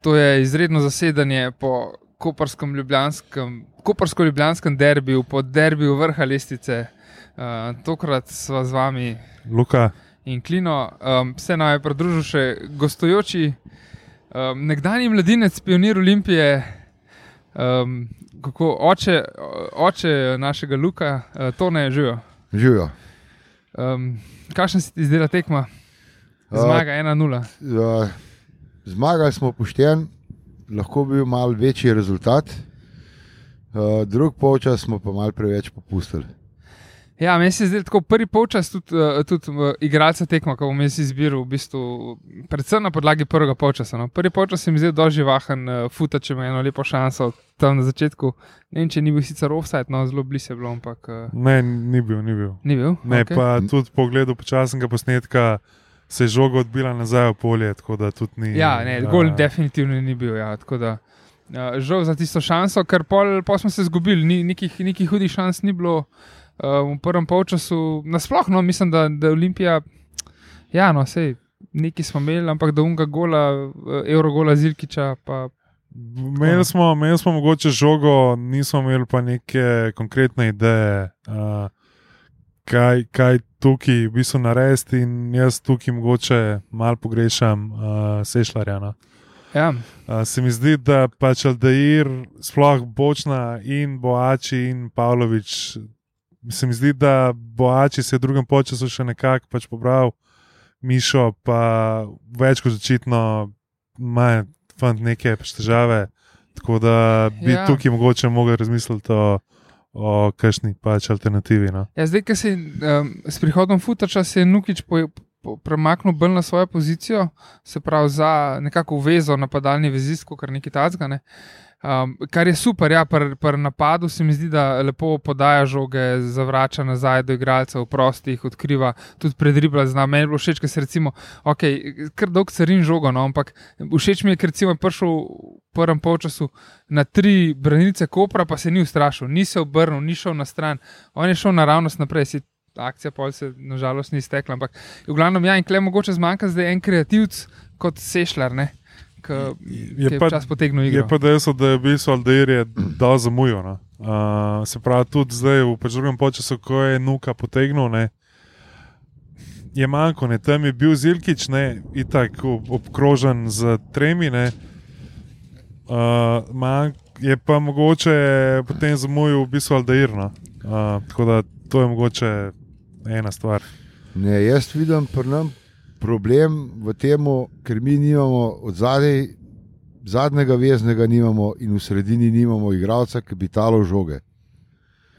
To je izredno zasedanje po koperskem-ljubljanskem, kopersko-ljubljanskem derbiju, po derbiju vrha lestice. Uh, tokrat sva z vami Luka, in Klino. Um, se nam je pridružil še gostujoči, um, nekdanji mladinec, pionir Olimpije, um, kako oče, oče našega Luka, uh, to ne živijo. Živijo. Um, Kakšna se ti zdela tekma? Zmaga 1-0. Uh, zmagali smo pošten, lahko bi bil mal večji rezultat. Uh, drug polčas smo pa mal preveč popustili. Ja, meni se zdi tako prvi polčas tudi, uh, tudi uh, igralca tekma, ko bom jaz izbiral, v bistvu, predvsem na podlagi prvega polčasa. No. Prvi polčas se mi zdi doživahen, uh, futa, če ima eno lepo šanso tam na začetku. Ne vem, če ni bil sicer offside, no zelo blizu je bilo, ampak ne, ni bil, ni bil. ni bil. Ne, Okej. okay. pa tudi po pogledu počasnega posnetka se je žoga odbila nazaj v polje, ni. Ja, ne, a, gol definitivno ni bil. Ja, da, uh, žal za tisto šanso, ker pol, pol smo se izgubili, ni, nekih, nekih hudih šans ni bilo uh, v prvem polčasu. Nasplošno mislim, da, da Olimpija, ja, no, sej. Neki smo imeli, ampak da unga gola, eh, evrogola Zilkiča, pa Imeli smo, imeli smo mogoče žogo, nismo imeli pa neke konkretne ideje, uh, kaj, kaj tukaj v bistvu narediti. In jaz tukaj mogoče malo pogrešam uh, Sešljarja. No. ja, Uh, se mi zdi, da pač Aldair, sploh Bočna in Boači in Pavlović, se mi zdi, da Boači se je v drugem času še nekako pač pobral, Mišo pa več kot očitno ima fant neke pač težave. Tako da bi Ja. tukaj mogoče mogel razmisliti o, o kakšni pač alternativi. No. Ja, zdaj, se je um, s prihodom Futača se je Nukič po, premaknil bolj na svojo pozicijo, se pravi za nekako vezo napadalni vezist, kar nekaj tacga. Ne. Um, kar je super, ja, pri pr napadu se mi zdi, da lepo podaja žoge, zavrača nazaj do igralcev, prostih, odkriva, tudi predribla zna. Meni je bilo všeč, ker se recimo, ok, kar dolg carin žogo, no, ampak všeč mi je, ker recimo je prišel v prvem polčasu na tri branilce Kopra, pa se ni ustrašil, ni se obrnil, ni šel na stran, on je šel naravnost naprej. Si Akcija pol se nažalost ni iztekla, ampak v glavnem, ja, in klej mogoče zmanjka zdaj en kreativc kot sešljar, ne, Je je pa- čas potegnil Je igro. pa dejstvo, da je bil Aldair je dal zamujal. No. Uh, se pravi, tudi zdaj v pač drugem času, ko je Nuka potegnil, ne, je manjko, ne, tam je bil Zilkič, ne, itak ob- obkrožen z tremi. Ne, uh, manj, je pa mogoče potem zamujal v bistvu Aldair. No. Uh, tako da to je mogoče ena stvar. Ne, jaz vidim pri nam problem v tem, ker mi nimamo od zadaj, zadnjega veznega nimamo in v sredini nimamo igralca, ki bi talal žoge.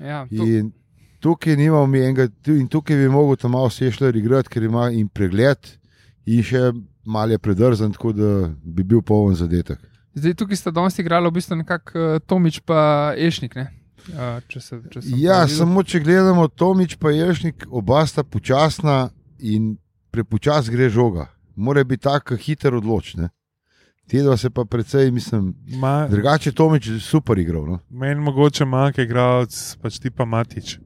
Ja, to, In tukaj nimamo mi enega, in tukaj bi mogel tam malo sešljar igrati, ker ima in pregled, in še malo je predrzen, tako da bi bil poln zadetek. zdaj tukaj sta danes igrala v bistvu nekako uh, Tomič pa Ešnik. Ne? Uh, če se, če sem Ja, prav videl. samo če gledamo Tomič pa Ješnik, oba sta počasna in prepočas gre žoga. Mora biti tako hiter odločen. Te dva se pa precej, mislim, Ma, drugače Tomič je super igral. No? meni mogoče manjka igralec, pač tipa Matič.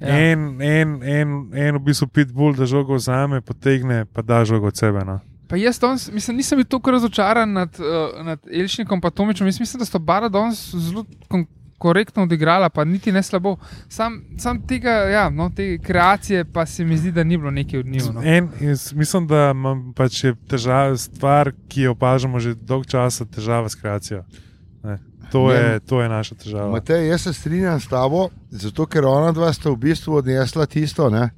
Ja. En, en, en, en v bistvu pitbull, da žogo vzame, potegne, pa da žogo od sebe. No. Pa jaz danes, mislim, nisem bil tako razočaran nad, uh, nad Elšnikom in Tomičem. Jaz mislim, da sta bara danes zelo korektno odigrala, pa niti ne slabo. Sam, sam tega, ja, no, te kreacije pa se mi zdi, da ni bilo nekaj od njih. No. En, mislim, da imam pač je težava, stvar, ki jo opažamo že dolgo časa, težava s kreacijo. Ne. To, Ne. je, to je naša težava. Matej, jaz se strinjam s tabo, zato ker ona dva sta v bistvu odnesla tisto. Ne?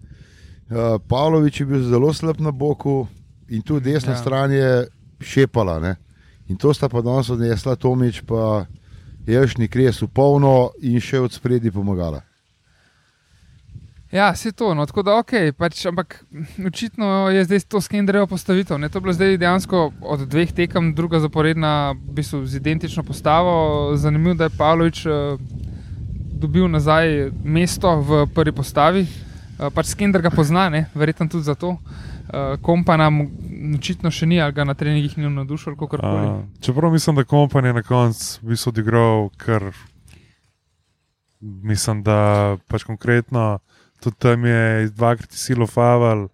Uh, Pavlović je bil zelo slab na boku in tu desna Ja. stran je šepala. Ne? In to sta pa danes odnesla Tomič, pa Jelšnik res v polno in še od spredi pomagala. Ja, se to, no, tako da ok, pač, ampak očitno je zdaj to skendrejo postavitev. Ne? To je bilo zdaj dejansko od dveh tekem, druga zaporedna, v bistvu z identično postavo. Zanimivo, da je Pavlović uh, dobil nazaj mesto v prvi postavi. Uh, pač skender ga pozna, ne? verjetno tudi zato. Uh, kompa nam očitno še ni, ali ga na treningih ni navdušil, kako koli. Uh, čeprav mislim, da kompan je na koncu v bistvu odigral, ker mislim, da pač konkretno tudi tam je dvakrat silo faval,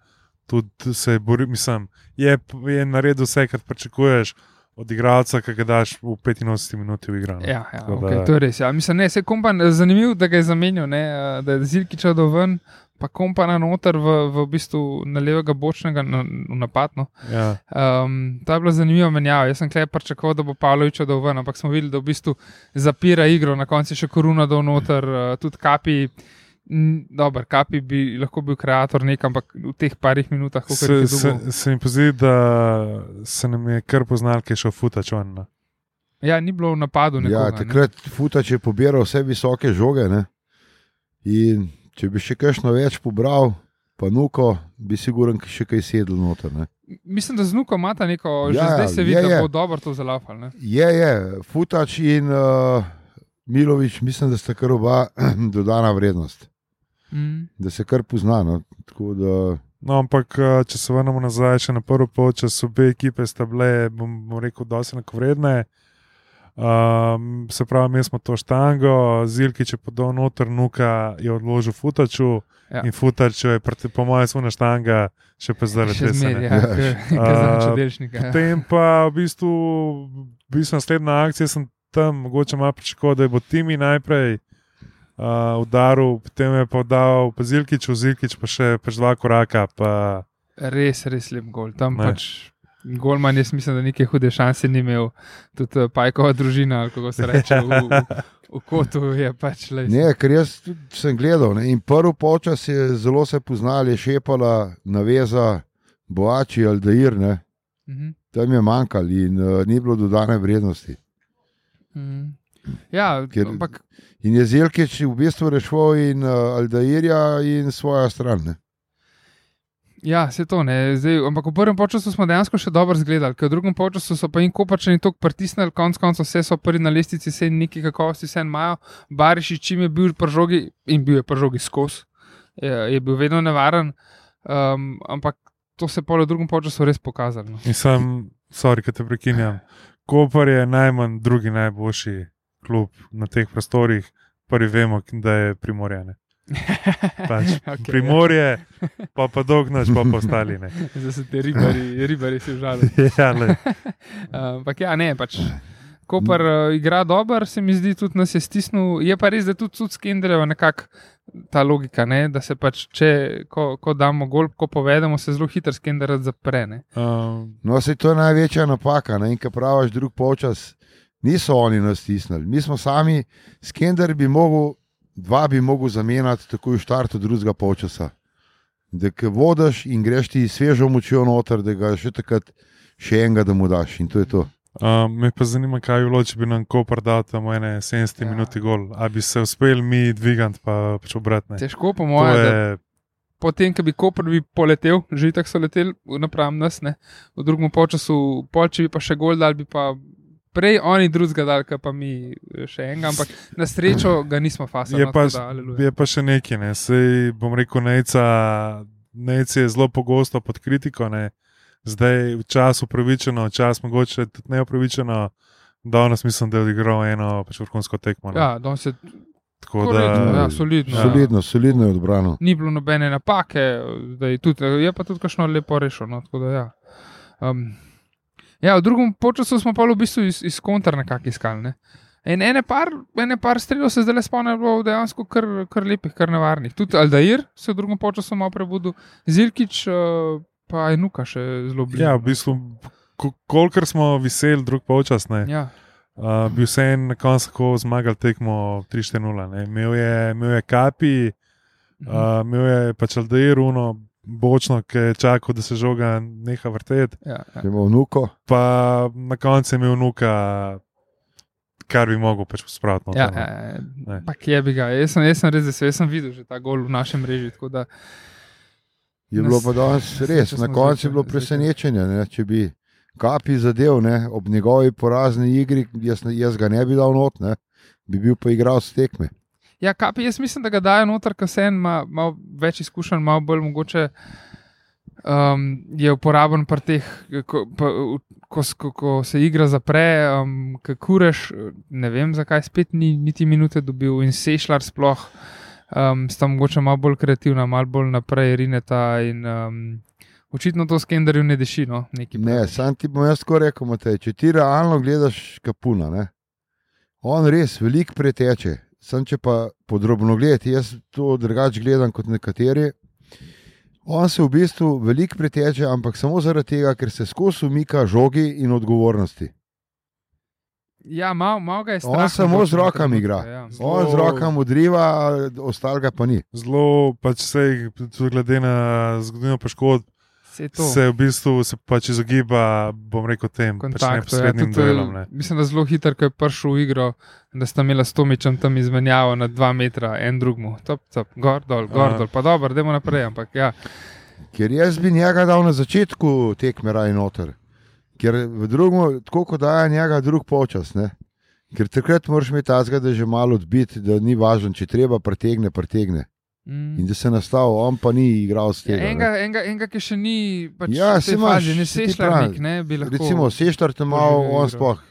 tudi se je boril, mislim, je, je naredil vse, kar pričakuješ. od igralca, ki ga daš v 85 minuti v igro. no. Ja, ja Tako okay, da- to je res. Ja. Mislim, ne, se kompan, zanimivo, da ga je zamenjal, ne, da je Zilkič odel ven, pa kompana noter v, v bistvu na levega bočnega na, v napadno. Ja. Um, to je bilo zanimivo menjava. Jaz sem klej pričakoval, da bo Pavlovič odel ven, ampak smo videli, da v bistvu zapira igro, na koncu je še koruna dol noter, uh, tudi kapi. Dober, kapi bi lahko bil kreator nekaj, ampak v teh parih minutah, ko Se, je se, se mi pozdi, da se nam je kar poznal, ki je šel futač no. Ja, ni bilo v napadu. Ja, Nekoga, ne. takrat Futač je pobiral vse visoke žoge. Ne? In če bi še kakšno več pobral, pa nuko, bi siguren še kaj sedel noter. Ne? Mislim, da z Nuko imata neko, že Ja, zdaj se je, vidi, da bo dobro to zalafal. ne. Je, je, Futač in uh, Milovič, mislim, da sta kar oba dodana vrednost, Mm. da se kar pozna. No? Tako Da, No, ampak eh, če se vrnemo nazaj, še na prvo polčas, obe ekipe sta bile, bom, bom rekel, dosti enakovredne. Um, se pravi, mi smo to štango, Zilki, če podal noter, nuka je odložil futaču Ja. in futač je, proti- po mojem, svojna štanga, še pa zdaj Še zmeraj, ja. Ja. Potem pa v bistvu, v bistvu naslednja akcija, sem tam mogoče malo pričakoval, da bo Timi najprej uh, udaril, potem je pa dal pa Zilkič, Zilkič pa še pač dva koraka. Pa, Res, res lep gol. Tam Ne. pač Golman, jaz mislim, da neke hude šanse ni imel. Tudi eh, Pajkova družina, kako se reče, v, v, v kotu je pač le. ne, ker jaz sem gledal. Ne? In prvi počas je zelo se poznali, je šepala naveza Boači ali Dair, ne? Mhm. tam je manjkalo in uh, ni bilo dodane vrednosti. Mhm. Ja, Ker- ampak In je Zelkič v bistvu rešil in uh, Aldairja in svojo stran. Ne? Ja, se to ne. Zdaj, ampak v prvem času smo dejansko še dobro zgledali, ker v drugem času so pa jim kopačeni tako pritisnili, konc koncev vse so prvi na lestvici, vse neki kakovosti, vse imajo. Bariši, čim je bil pri žogi in bil je pri žogi skos, je, je bil vedno nevaren. Um, ampak to se pa v drugem času res pokazalo. No. in sem, sorry, da te prekinjam. Koper je najmanj drugi najboljši klub na teh prostorih, prvi vemo, da je primorjene. Pač, okay, primorje, pa pa pa pa ostali. Ne. Zdaj so ti ribari, ribari si užalili. Ja, le. Ampak ja, ne, pač. Koper uh, igra dobro, se mi zdi, tudi nas je stisnil. Je pa res, da tudi tudi skendereva nekako ta logika, ne? da se pač, če ko, ko damo gol, ko povedemo, se zelo hitro skender zapre. Ne? Um, No, se to je največja napaka. Ne? In kaj praviš, drug polčas, niso oni nas stisnili. Mi smo sami, Skender bi mogel, dva bi mogel zamenjati takoj v štartu drugega polčasa. Da ko vodiš in greš ti svežo močjo noter, da ga še takrat še enega, da mu daš. In to je to. um, me pa zanima, kaj bi bilo, če bi nam Koper dal tam v ene 70 Ja. minuti gol. A bi se uspel mi dvigati, pa pač obratne. Težko, po mojem, da je, potem, ko bi Koper bi poletel, že tako so leteli napram nas, ne? v drugem času, pol, če bi pa še gol dal, bi pa. Prej oni drugega dal, pa mi še enega, ampak na srečo ga nismo fasali. je, no, pa, da, je pa še nekaj. Ne. Sej, bom rekel, Nejca, Nejca je zelo pogosto pod kritiko. Ne. Zdaj, včasih upravičeno, včasih mogoče tudi neupravičeno. Danes mislim, da je odigral eno pač vrhunsko tekmo. ne. Ja, danes je Tako da, ja, solidno. Ja. Solidno, solidno je odbrano. Ni bilo nobene napake, zdaj, tudi, je pa tudi kakšno lepo rešeno. No, tako da, ja. Um, ja, v drugem času smo pa v bistvu iz, iz kontra nekako iskali. Ne? In ene par, ene par strelov se zdaj le spomnim, bilo dejansko kar, kar lepih, kar nevarnih. Tudi Aldair se je v drugem času malo prebudil, Zilkič uh, pa je nuka še zelo blizu. ja, v bistvu, ko- kolikor smo veseli, drug polčas, ne, Ja, uh, bi vse en na koncu tako zmagal tekmo 3-4-0. ne. Imel je, imel je kapi, mhm. uh, imel je pač Aldeir, uno bočno, ki je čakal, da se žoga neha vrteti. ja, ja. Če ima vnuko, pa na koncu je imel nuka, kar bi mogel pač spraviti. Ja, no. ja, Ne. pa kje bi ga? Jaz sem, jaz sem res vesel, jaz sem videl že ta gol v našem mreži. tako da- je bilo pa danes res. Na koncu je bilo presenečenje. Ne? Če bi kapi zadev ne? ob njegovi porazni igri, jaz, jaz ga ne bi dal not, ne? bi bil pa igralec tekme. Ja, kapi, jaz mislim, da ga dajo noter, ker se en ima malo več izkušenj, malo bolj mogoče. Um, je uporaben pri teh, ko, pa, ko, ko, ko se igra zapre, um, ki kureš, ne vem zakaj, spet ni niti minute dobil in sešljar sploh, um, sta mogoče malo bolj kreativna, malo bolj naprej rineta in um, Očitno to skenderju ne diši. No, Ne, sam ti bom jaz tako rekel, Matej, če ti realno gledaš kapuna, ne, on res veliko preteče. Sam če pa podrobno gledati, jaz to drugače gledam kot nekateri. On se v bistvu veliko preteče, ampak samo zaradi tega, ker se skozi umika žogi in odgovornosti. Ja, malo mal ga je strah. On samo z rokami igra. Ja. On z rokami udriva, ostalega pa ni. Zelo, pač se, tudi glede na zgodovino poškodb, To. se v bistvu se pač izogiba, bom rekel, tem pač kontaktu. Ja, neposrednim tudi, duelom. Ne. mislim, da zelo hitro, ko je prišel v igro, da sta imela s Tomičem tam izmenjavo na dva metra, en drugmu, top, top, gor, dol, gor, dol, pa dobro, idemo naprej. Ampak ja, Ker jaz bi njega dal na začetku tekme raj noter. Ker v drugem, tako kot daje njega, drug počas. Ne? Ker takrat moraš imeti tazga, da je že malo odbit, da ni važno, če treba, pretegne, pretegne. Mm. In da se nastavi, on pa ni igral s Ja, tem. enega, enega, enega, ki še ni pač Ja, v tej saj imaš, fazi, ne ne lahko. Recimo, seštarte malo, poživel on sploh.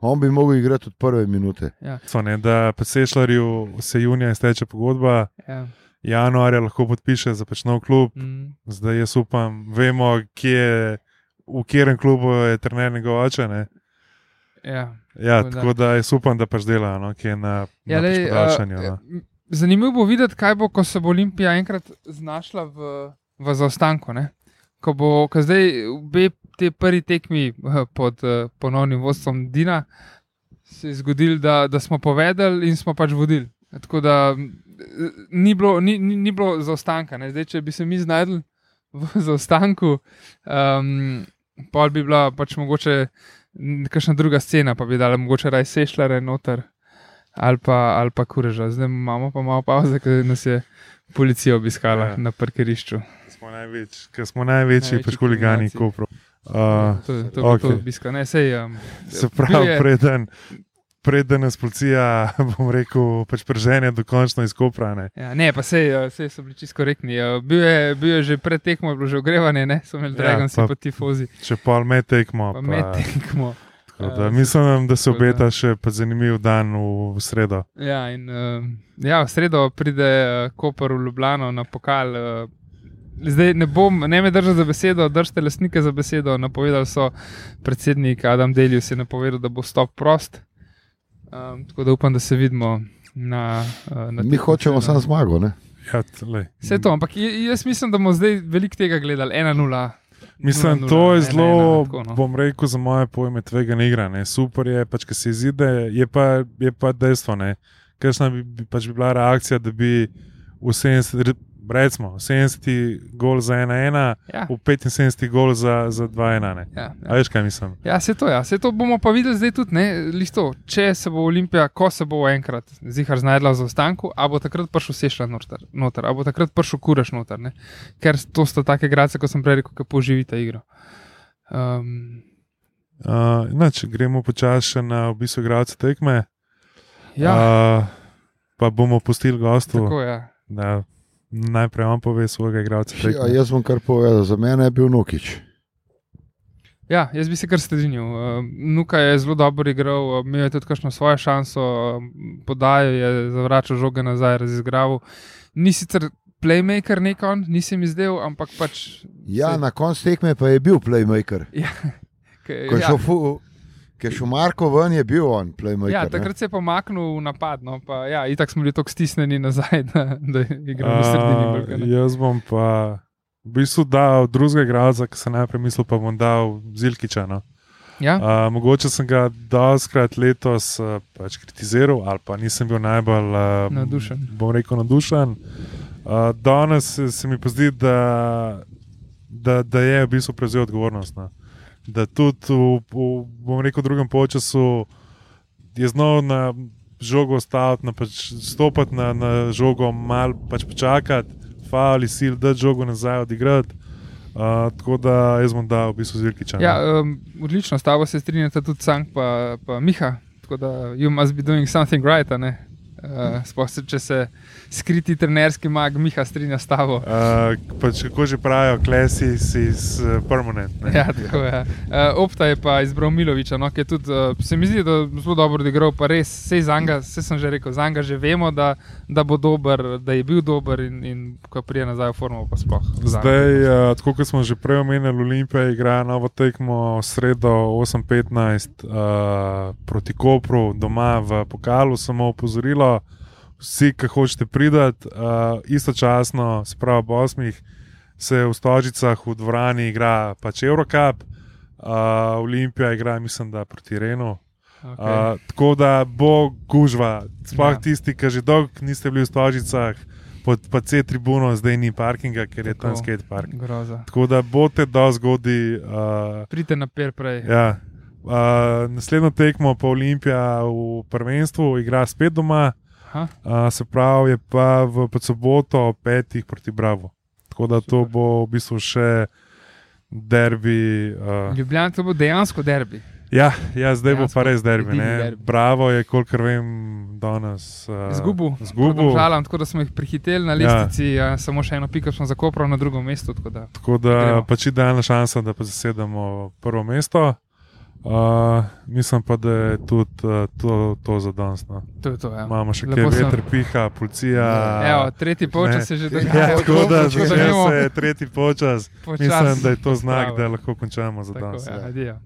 On bi mogel igrati od prve minute. So, ne, da pa Sešljarju se junija izteče pogodba, Ja. januarja lahko podpiše za pač nov klub. Mm. Zdaj jaz upam, vemo, kje, v katerem klubu je trener njegov oče. Ne? Ja. Ja, Tako da. da jaz upam, da pač dela, no, ki je na, Ja, na lej, podaljšanju. uh, No. Zanimivo bo videti, kaj bo, ko se bo Olimpija enkrat znašla v, v zaostanku. Ne? Ko bo ko zdaj obe te prvi tekmi eh, pod uh, ponovnim vodstvom Dina, se je zgodilo, da, da smo povedali in smo pač vodili. Tako da eh, ni bilo, ni, ni, ni bilo zaostanka. Ne? Zdaj, če bi se mi znašli v zaostanku, um, pol bi bila pač mogoče kakšna druga scena, pa bi dala mogoče raj sešljare noter ali pa, ali pa kureža. Zdaj imamo pa malo pauze, ker nas je policija obiskala Ja. ja. na parkirišču. Smo največji, ker smo največji, Največji pač huligani. Kopro. Uh, To, je- okay. to obiska. Ne, sej, um, se pravi, je- preden, preden nas policija, bom rekel, pač preženje dokončno izkoprane. Ja, ne, pa sej, uh, sej so bili čisto korektni. Uh, bil, je, bil je že pred tekmo, je bilo že ogrevanje, ne, so imeli Ja, Dragon, ja, pa- pa tifozi, Če pol med tekmo. pa Pa, med tekmo. tako da, Ja, mislim, da se obeta še pa zanimiv dan v, sredo. Ja, in ja, v sredo pride uh, Koper v Ljubljano na pokal. Uh, Zdaj ne bom, ne me držati za besedo, držite lastnike za besedo. Napovedali so predsednik Adam Delius je napovedal, da bo stop prost. Um, tako da upam, da se vidimo na. Uh, na Mi hočemo samo zmago. Ne? Ja. Vse to, ampak jaz mislim, da bomo zdaj veliko tega gledali, 1-0. Mislim, 0:0, to je 1:1, zelo, tako, no. bom rekel, za moje pojme tvegana igra. Ne. Super je, pač, ker se izide, je pa, je pa dejstvo. Kakšna bi, bi, pač bi bila reakcija, da bi v 70, re- recimo, 70 gol za 1-1, Ja, v 75 gol za, za 2-1. ne. ja, A ja. veš, kaj mislim? ja se to, ja. se to bomo pa videli zdaj tudi, ne, listo. Če se bo Olimpija, ko se bo enkrat zihar znašla v zaostanku, a bo takrat prišel sešla noter, noter, a bo takrat prišel kuraš noter, ne? ker to sta take grace, kot sem prej rekel, ki poživita igro. Um, Uh, inače, gremo počasi na obisko igralca tekme. ja, Uh, pa bomo pustili gostu, tako. Ja. da najprej on pove svojega igralca Ja, jaz bom kar povedal, za mene je bil Nukič. Ja, jaz bi se kar strinjal. Uh, Nuka je zelo dobro igral, uh, imel je tudi kakšno svojo šanso, uh, podajal je, zavračal žoge nazaj, razigral. Ni sicer playmaker nek on, nisem mi zdel, ampak pač. Ja, se- na koncu tekme pa je bil playmaker. ke- Ko je ja, šel, ko je šel Marko ven, je bil on playmaker. ja, ne. takrat se je pomaknil v napad, no, pa ja, itak smo bili tako stisnjeni nazaj, da, da igramo v sredini. ne. jaz bom pa v bistvu dal drugega igralca, ki sem najprej mislil, pa bom dal Zilkiča. No. Ja, Uh, mogoče sem ga doskrat letos uh, pač kritiziral, ali pa nisem bil najbolj uh, Navdušen. Bom rekel, navdušen. Uh, danes se, se mi pa zdi, da, da, da je v bistvu prevzel odgovornost. No. Da tudi v, v bom rekel, drugem polčasu je znal na žogo staviti, na pač stopiti na, na žogo, malo pač počakati, fauli sil, da žogo nazaj odigrati. Uh, tako da jaz bom dal v bistvu Zirkiča. no. ja um, odlično, s tabo se strinjata tudi Sank pa, pa Miha, tako da you must be doing something right. Uh, sploh se, če se skriti trenerski mag Miha strinja s tabo. Uh, pač kako že pravijo, klesis is uh, permanent. Ne? Ja, tako je. Uh, Opta je pa izbral Miloviča, no, ki je tudi, uh, se mi zdi, da je zelo dobro odigral, pa res, vse zanga, vse sem že rekel, zanga že vemo, da, da bo dober, da je bil dober in, in ko prije nazaj v formu, pa sploh. Zanga. Zdaj, uh, tako kot smo že prej omenili, Olimpija igra novo tekmo sredo 8:15 uh, proti Kopru, doma v pokalu, samo opozorilo. Vsi, ki hočete priti, uh, istočasno, se pravi, ob osmih, se v Stožicah v dvorani igra pač Eurocup, uh, Olimpija igra, mislim, da proti Renu. Okay. Uh, tako da bo gužva, sploh Ja. tisti, ki že dolgo niste bili v Stožicah, pod pa C tribuno, zdaj ni parkinga, ker je tam Tako. skate park. Groza. Tako da boste do zgodi. Uh, Pridite na per prej. ja. uh, naslednjo tekmo pa Olimpija v prvenstvu igra spet doma, Aha, uh, se pravi, je pa v soboto ob petih proti Bravo. Tako da to Super. bo v bistvu še derbi. Uh, Ljubljana to bo dejansko derbi. ja, ja, zdaj bo Dejansko pa res derbi. derbi. Bravo je, kolikor vem, danes. Uh, Zgubil, Zgubil. Žalam, tako da smo jih prihiteli na lestvici, ja. samo še eno piko smo zakopali na drugem mestu. tako da- Tako da pač idealna šansa, da pa zasedemo prvo mesto. Uh, mislim pa, da je tudi uh, to, to za danes. No. To je to. Ja. Imamo še Lepo kaj sem- veter, piha, policija. Evo, tretji polčas ne. je že Ja, dogaja. Ja, tako da začne se tretji počas. počasi Mislim, da je to znak, spravo. da lahko končamo za Tako, danes. ja, ja.